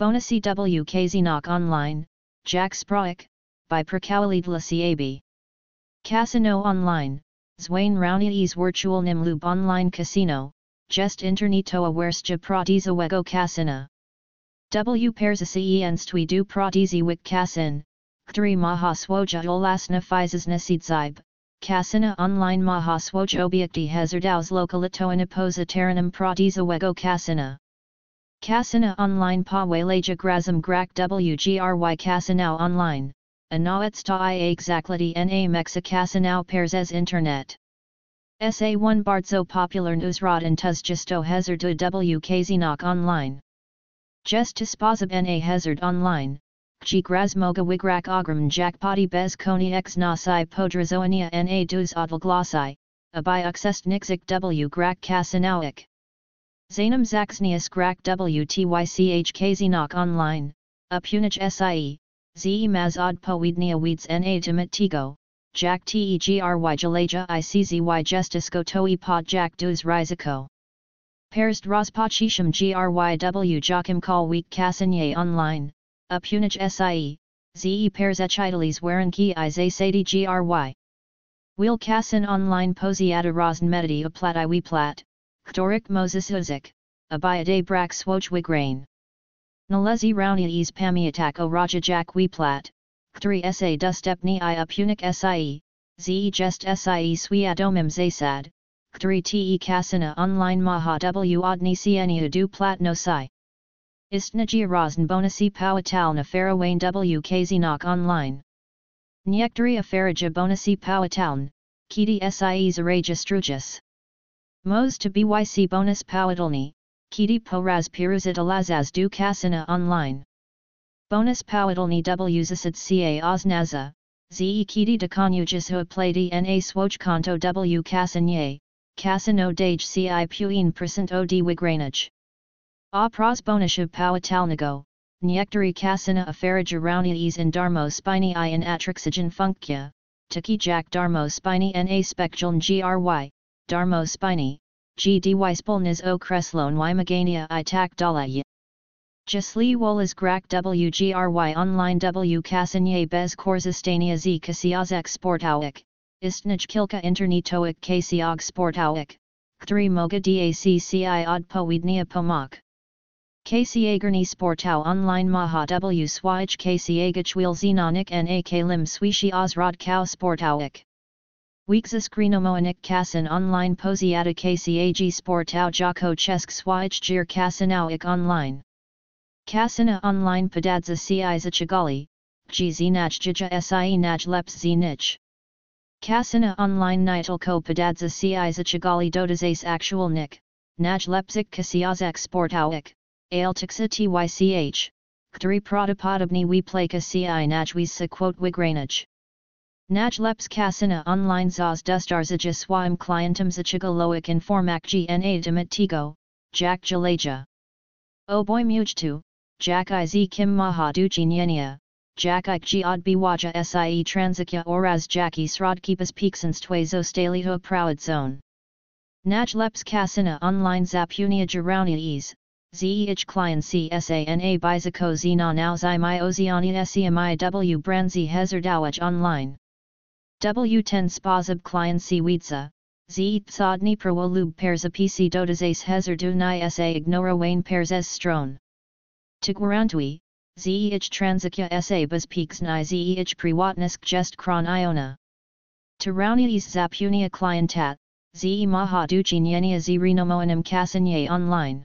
Bonasi W Kazinok Online, Jack Sproik, by Perkawalidla CAB. Casino Online, Zwain Rounies Virtual Nimlub Online Casino, Jest Internito Awerstja Pratizawego Casina. W Perzasi Enstwi du Pratiziwik Casin, Khtri Maha Swoja Olasna Fizesna Sidzib, Casina Online Maha Swoj Obiakti Hazardaus Localito Anaposa Taranam Pratizawego Casina. Casina Online pa Pawelaja Grazam Grak WGRY Casinau Online, Anawetsta i Exaclity Na Mexa Casinau Perzes Internet. SA1 Bardzo Popular Newsrod and Tuzjisto Hazard W Kazinok Online. Jest Tispozab Na Hazard Online, G Grazmoga Wigrak Ogram Jackpoti Bez Koni X Nasai Podrazoania Na Dus Odlglossai, Abai Uxest Nixik W Grak Casinauik. Zainam Zaxnius Grak WTYCH Kazinok Online, Upunich SIE, Ze Maz Od Poednia Weeds Na Timatigo, Jack Tegry Jalaja Iczy Justisko Toi Pod Jack Dus Riziko. Perst Rospachisham Gryw Joachim Call Week Cassanye Online, Upunich SIE, Ze Pairs Echitales Waranki Ize Sadi Gry. Wheel Cassin Online Posiata Rosen Medity a Plat Iwi Plat, Ktorik Moses Uzik, Abayade Brak Swoj Wigrain. Nalezi Rounies Pamiatak o Raja Jack We Plat, Kturi Sa Dustepni i Upunik Sie, Ze Jest Sie Swiadomim Zasad, Kturi Te Kasina Online Maha W Odni Sienia Du Plat No Sai. Istnagia Rosen Bonasi Powatal na Farawane W Kazinok Online. Niektari Afaraja Bonasi Powataln, Kiti Sie Zaraja Strujas. Mos to BYC Bonus Powatalni, Kiti Poraz Piruzit Alazaz Du Kasina Online. Bonus Powatalni W Zasid Ca Oznaza, Ze Kiti de Conujis Plady Na Kanto W Kasanye, kasino Dage Ci Puin Percent Od Wigranage. A pros bonushu powatalnago, Niektari Casina Afaraja Rounies in Darmo Spiny I in Atrixogen Funkya, Taki Jack Darmo Spiny Na Spectral Gry, Darmo Spiny, GDY Spolnaz O Kreslon Y Magania I Tak Dalaya. Jasli Wolas Grak WGRY Online W Casanye Bez Korzistania Z Kasiazek Sportowik, Istnaj Kilka Internetoik Kasiog Sportowik, Kthri Moga DACCI Od Powidnia Pomak. KCAGRNI Sportau Online Maha W Swaj KCAGachwil Zenonik NAK Lim Swishi Ozrod Cow Weekzas Grinomoanik Kasin Online Posiata KCAG Sportau Jako Chesk Swaj Jir Kasinauik Online. Kasina Online Padadza Ci Zachagali, GZ Naj Jija Si Naj Leps Z Nich. Kasina Online Nitalko Padadza Ci Zachagali Dodazase Actual Nick, Naj Lepzik Kasiazak Sportowik. Ailtixa tych, Ktari Pratapodobni we plaka ci najwis sa quote wigranage. Najleps kasina online zaz dustarzaja swaim clientum zachigaloic informak gna demitigo, Jack Jalaja. O boy mujtu, Jack iz kim maha duchinyenia, Jack ik giad biwaja sie transakya oraz jacki srodkipas peaksens twazo stalito proud zone. Najleps kasina online zapunia jaraunia ZEH client CSANA Bizako Zina now Zimi Oziani SEMI W Branzi Hezardawaj online. W10 Spazab C Weedza, Z Tsodni Prowolub pairs a PC Dotazase Hezardu Ni Sa Ignora Wayne pairs S Strone. Tigwarantui, ZEH Transakya Sa Bas Peaks Ni ZEH Priwatnisk Jest Kron Iona. Taraunies Zapunia Clientat, ZE Maha Duchi Nyenia Z Renomoanum Kasanye online.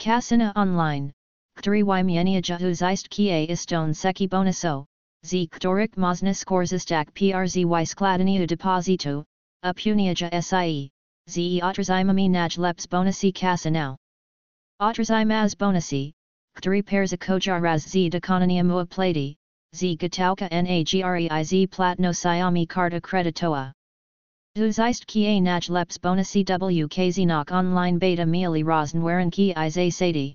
Kasina online, Kturi y mienia jahuzist kie iston seki bonuso, z ktorik mozna skorzistak przy skladania depositu, upuniaja sie, ze otrazimami naj leps bonusi kasinau. Otrazimaz bonusi, Kturi pairs kojaraz z dekonania mua plati, z gatauka nagri z platno siami karta creditoa. Uzist kie naj leps bonasi w kazinok online beta meali rosenwaren ki ize sadi.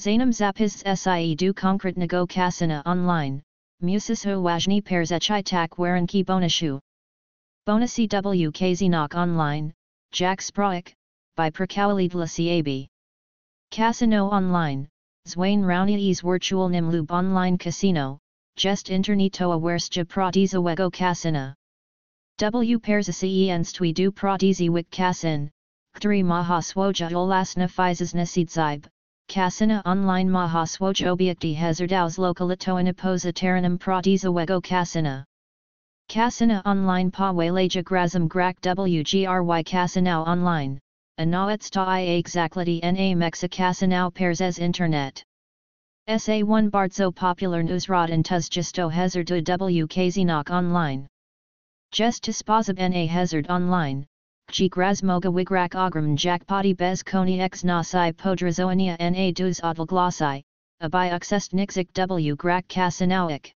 Zainam zapiz sie du konkret nago kasina online, musis hu wajni pairs echi tak waren ki bonashu. Bonasi w kazinok online, Jack Sproik, by Perkawalid la Ciab. Casino online, Zwain Rounies Virtual Nimlub Online Casino, Jest Internito Awerstja Pratiza Casina. W pairs Stui du Pratizi Wik Kasin, Ktri Maha Swoja Olasna Fizesna Sidzib, Casina Online Maha Swoj Obiekti Hezardaus Lokalito Posa Taranam Pratiza Wego Casina. Casina Online Pa Walaja Grazam Grak WGRY Casinau Online, Anawetsta i Exaclity Na Mexa Casinau Pairs as Internet. SA1 Bardzo Popular Newsrod and Tuzgisto Hazard W Online. Just Tisposab Na Hazard Online, G Grazmoga Wigrak Ogram Jackpoti Bez Koni X Nasi Podrazoania Na Dus Odlglossai, Abai Uxest Nixik W Grak Kasinauik.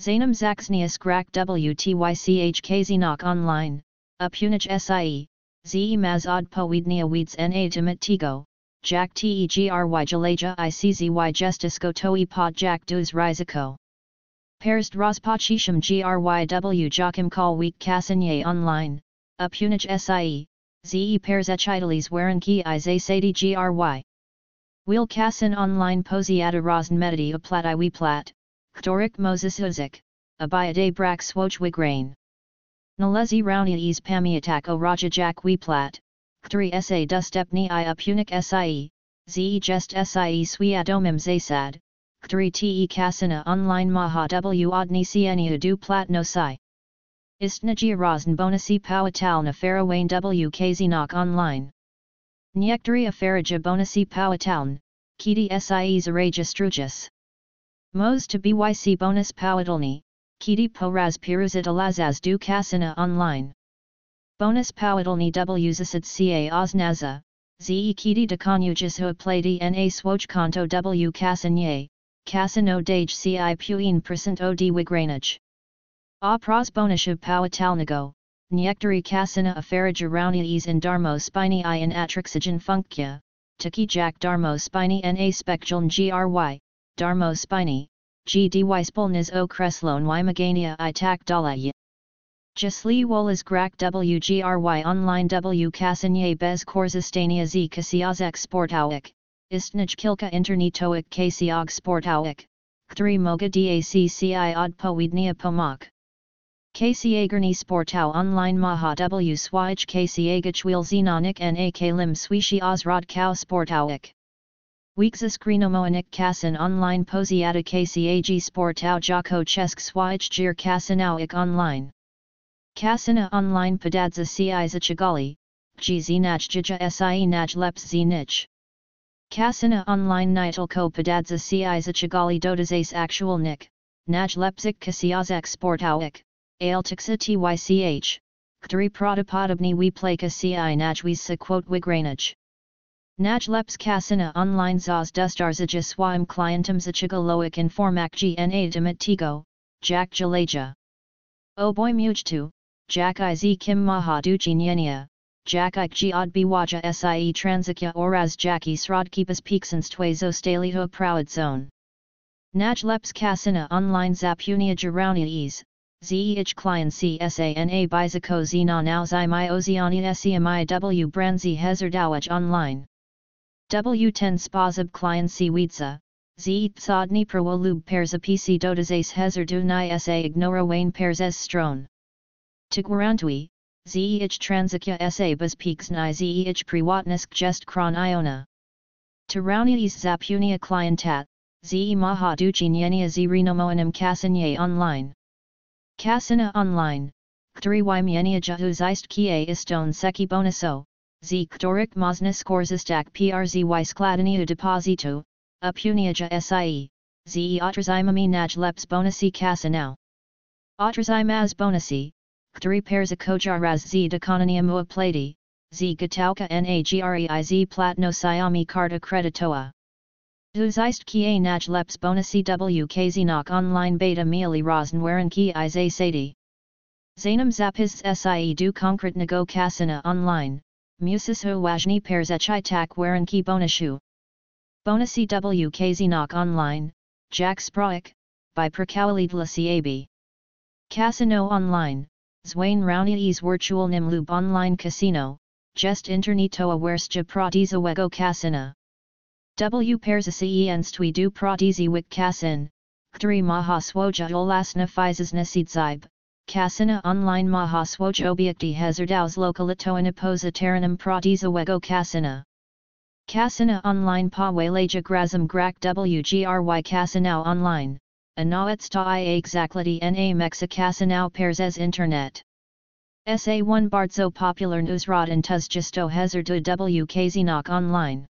Zainam Zaxnius Grak WTYCH Kazinok Online, Upunaj SIE, Ze Maz Od Poednia Weeds Na Timatigo, Jack Tegry Jalaja Iczzy Justisko Toi Pod Jack Dus Riziko. Pairs Drospachisham Gryw Joachim Call Week Cassigne Online, Upunaj SIE, Ze pairs Echidales Waranki Ize Sadi Gry. Wheel Cassin Online Posiata Medity Uplat I we Plat, Ktorik Moses Uzik, Abayade Brak Swoj Wigrain. Nalezi Rouni Es Pamiatak O Raja Jack Plat, Ktri Sa Dustepni I Upunik Sie, Ze Jest Sie Swiadomim Zasad, Ktri Te Kasina Online Maha W Odni Sienia Du Plat No Si. Istnagia Rosen Bonasi Powatal na Farawane W Kazinok Online. Niektari Afaraja Bonasi Powataln, Kiti Sie Zaraja Strujas. Mos to BYC Bonus Powadalni, Kiti Poraz Piruzit Alazaz Du Kasina Online. Bonus Powadalni W Zasid Ca Oznaza, Ze Kiti de Conjugas Hu Plady Na Swoj Kanto W Kasanye, Kasino Dage Ci Puin Percent Od Wigranage. A pros bonishub powatalnago, Niektari kasina afaraja rounies in darmo spiny i in atrixogen funkya, taki jack darmo spiny na spectral gry, darmo spiny, gdy spolnas o kreslon y magania i tak dalaya. Jasli wolas grak wgry online w kasinye bez korzystania z kasiazek sportowik, istnij kilka internetoik kasiog sportowik, który moga dacci odpowiednia pomak. KCAGRNI Sportau Online Maha W Swij KCAGachwil Zenonik NAK Lim Swishi Ozrod Kau Sportauik. Weekzas Grinomoanik Kasin Online Posiata KCAG Sportau Jako Chesk Swij Jir Kasinauik Online. Kasina Online Padadza CI Zachagali, GZ Naj Jija SIE Naj Leps Z Nich. Kasina Online Nitalko Padadza CI Zachagali Dodazase Actual Nick, Naj Lepzik Kasiazak Sportauik. Aeltixa tych, Ktri Pratapodobni we plaka ci najwi sa quote wigranage. Naj leps kasina online zaz dustarzaja swim clientum zachigaloic informak gna demitigo, jack jalaja. O boy mujtu, jack iz kim maha duchi nyenia, jack ik giad biwaja sie transakya oraz jacki srodkipas peaksens twazo staliho proud zone. Naj leps kasina online zapunia jaraunia Zeh client CSANA Bizako Zena now Zimi Oziani SEMI W Branzi Hezardawaj online. W10 Spazab client C Weedza, Z Tsodni Lub pairs a PC Dotazase Hezardu Ni Sa Ignora Wayne pairs S Strone. Tigwarantui, Zeh Transakya Sa Bas Peaks Ni Zeh Priwatnisk Jest Kron Iona. Taraunias Zapunia Clientat, Ze Maha Duchi Nyenia Z Renomoanim Kasanye online. Kasina online, Kturi Wymienia Jahuzeist Kie Iston Seki Bonuso, Z Ktorik Mozna Skorzistak PRZY Skladania Deposito, Upuniaja SIE, Z Otrazimami Naj Leps Bonusi Kasinau. Otrazimaz Bonusi, Kturi Pairs Kojaraz Z Dekonania Mua Plati, Z Gatauka Nagrei Platno Siami Karta Kreditoa. Huzeist kie naj leps bonasi w kzinok online beta mealy rosenwaren ki i zay sadi. Zainam zapiz sie du konkret nago kasina online, musis hu wajni pairs echi tak waren ki bonashu. Bonasi w kzinok online, Jack Sproik, by Prakawalidla Siabi. Casino online, Zwain Rounies virtual nimlub online casino, jest internito awerstja pratiza wego casina. W pairs a cienstwi du prodizi wik kasin, ktri maha swoja olasna fizesna sidzib, kasina online maha swoj obiekti hezardaus lokalito iniposa taranum prodiza wego kasina. Kasina online pa walaja grazum grak wgry kasinau online, anawetsta i exactly na mexa kasinau pairs as internet. SA1 Bardzo popular newsrod and tuzjisto hazard w kzinok online.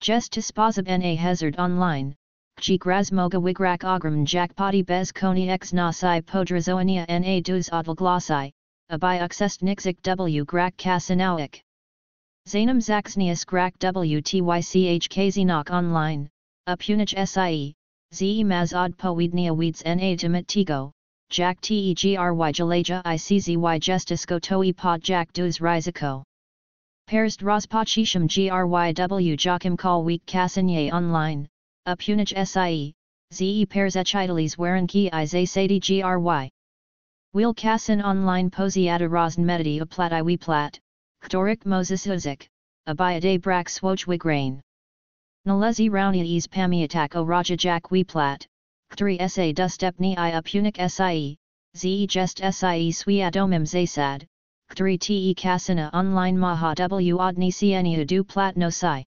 Just spazab na hazard online, G Grasmoga Wigrak Ogram Jackpoti Bez Koni X Nasai Podrazoania Na Dus Odl Glossai, Abai Uxest Nixik W Grak Kasanauik. Zanum Zaxnius Grak WTYCH Kzinok Online, Upunich SIE, Ze Maz Od Poednia Weeds Na Timit Tigo, Jack Tegry Jalaja ICZY Justisko Toi Pod Jack Dus Riziko. Perst Rospachisham GRYW Joachim Call Week Kassanye Online, Upunich SIE, ZE Pairs Echitales Waren Ki Ize Sadi GRY. Wheel Kassin Online Posiata Rosen Medity Plat Iwi Plat, Ktorik Moses Uzik, Abayade Brak Swoj Wigrain. Nalezi Raunia Ease Pamiatak O Raja We Plat, Kturi Sa Dustepni I Upunik SIE, ZE Jest SIE Swiadomim Zasad, Kturi Te Kasina Online Maha W Odni Sienia Du Plat No Sai.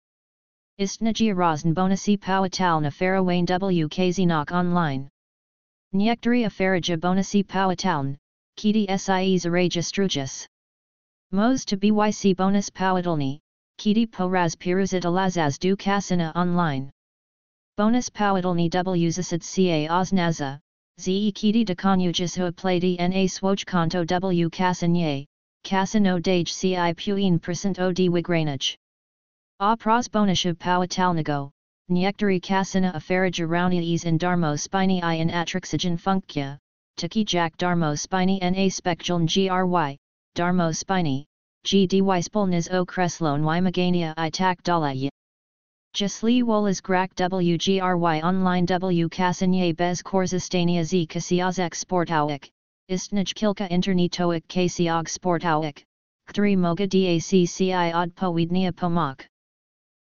Istnagia Rosen Bonasi Powatal Nafarawane W Kzinok Online. Niektory Afaraja Bonasi Powataln, Kiti Sie Zaraja Strujas. Mos to BYC Bonus Powatalni, Kiti Poraz Piruzit Alazaz Du Kasina Online. Bonus Powatalni W Zasid Ca Oznaza, Ze Kiti de Conjugas Hu Plady Na Swoj Kanto W Kasanye, Kasino Dage Ci Puin Percent Od Wigranage. A bonishab powatalnago, Niektari kasina afaraja raunias in darmo spiny i in atrixogen funkia, taki jack darmo na spectral gry, darmo spiny, gdy spolniz o kreslon y magania i tak dalaya. Jasli wolas grak wgry online w kasinye bez korzystania z kasiazek sportowik, istnij kilka internetoik kasiog sportowik, Kthri moga dacci od powidnia pomak.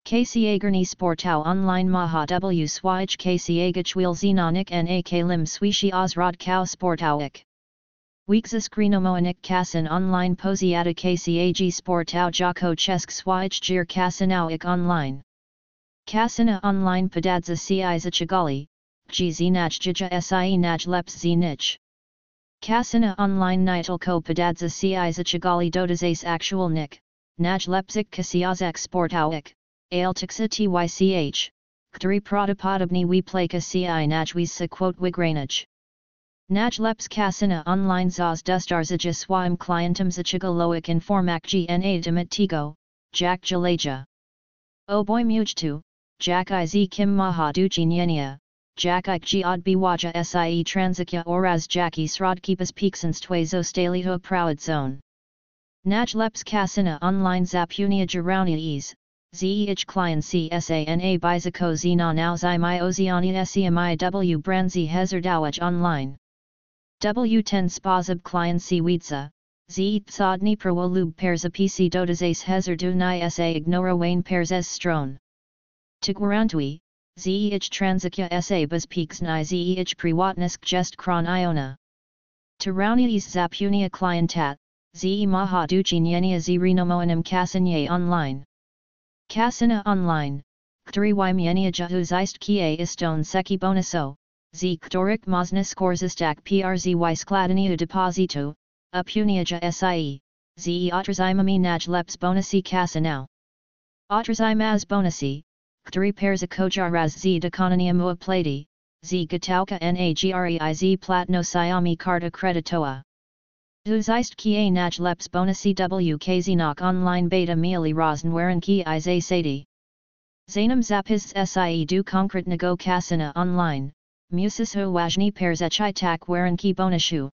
KCAGRNI Sportau online Maha W Swij KCAGachwil Zenonik NAK Lim Swishi Ozrod Cow Sportauik. Weekzas Grinomoanik Kasin online Posiata KCAG Sportau Jako Chesk Swij Jir Kasinauik online. Kasina online Padadza Ci Chagali, GZ Naj Jija Sie Naj Leps Z Nich. Kasina online Nitalko Padadza Ci Chagali Dodazase Actual Nik, Naj Lepzik Kasiazak Sportauik. Aeltixa tych, ktri pratapodobni we plaka ci najwis sa quote wigranage. Najleps kasina online zaz dustarzaja swaim clientum zachigaloic informak gna jack jalaja. O boy mujtu, jack iz kim maha duchi jack ik g biwaja sie transakya oraz jacki srodkipas peaksans twazo stalito proud zone. Najleps kasina online zapunia jaraunia ease, Zeh Client CSANA Bizako Zina Now Zimi Oziani SEMI Branzi Online. W10 Spazab Client C Weedza, Z Tsodni Lub Pairs a PC Dotazase Hezardu Sa Ignora Wayne Pairs S Strone. Tigwarantui, Zeh Transakya Sa Ni Zeh Priwatnisk Jest Kron Iona. Taraunias Zapunia Clientat, Ze Maha Duchi Nyenia Zirinomoanum Kasanye Online. Kasina online, mienia jahu zeist kie iston seki bonuso, z ktorik mozna skorzistak przy skladania deposito, upuniaja sie, ze otrazimami naj leps bonusi kasinau. Otrazimaz bonusi, Kturi pairs a kojaraz z dekononia mua plati, z gatauka nagreiz platno siami karta creditoa. Uzeist kie naj leps bonusi wkznok online beta mealy rosenwaren ki ize sadi. Zanam zapis sie du konkret nego kasina online, musis hu wajni pairs echi tak waren ki bonushu.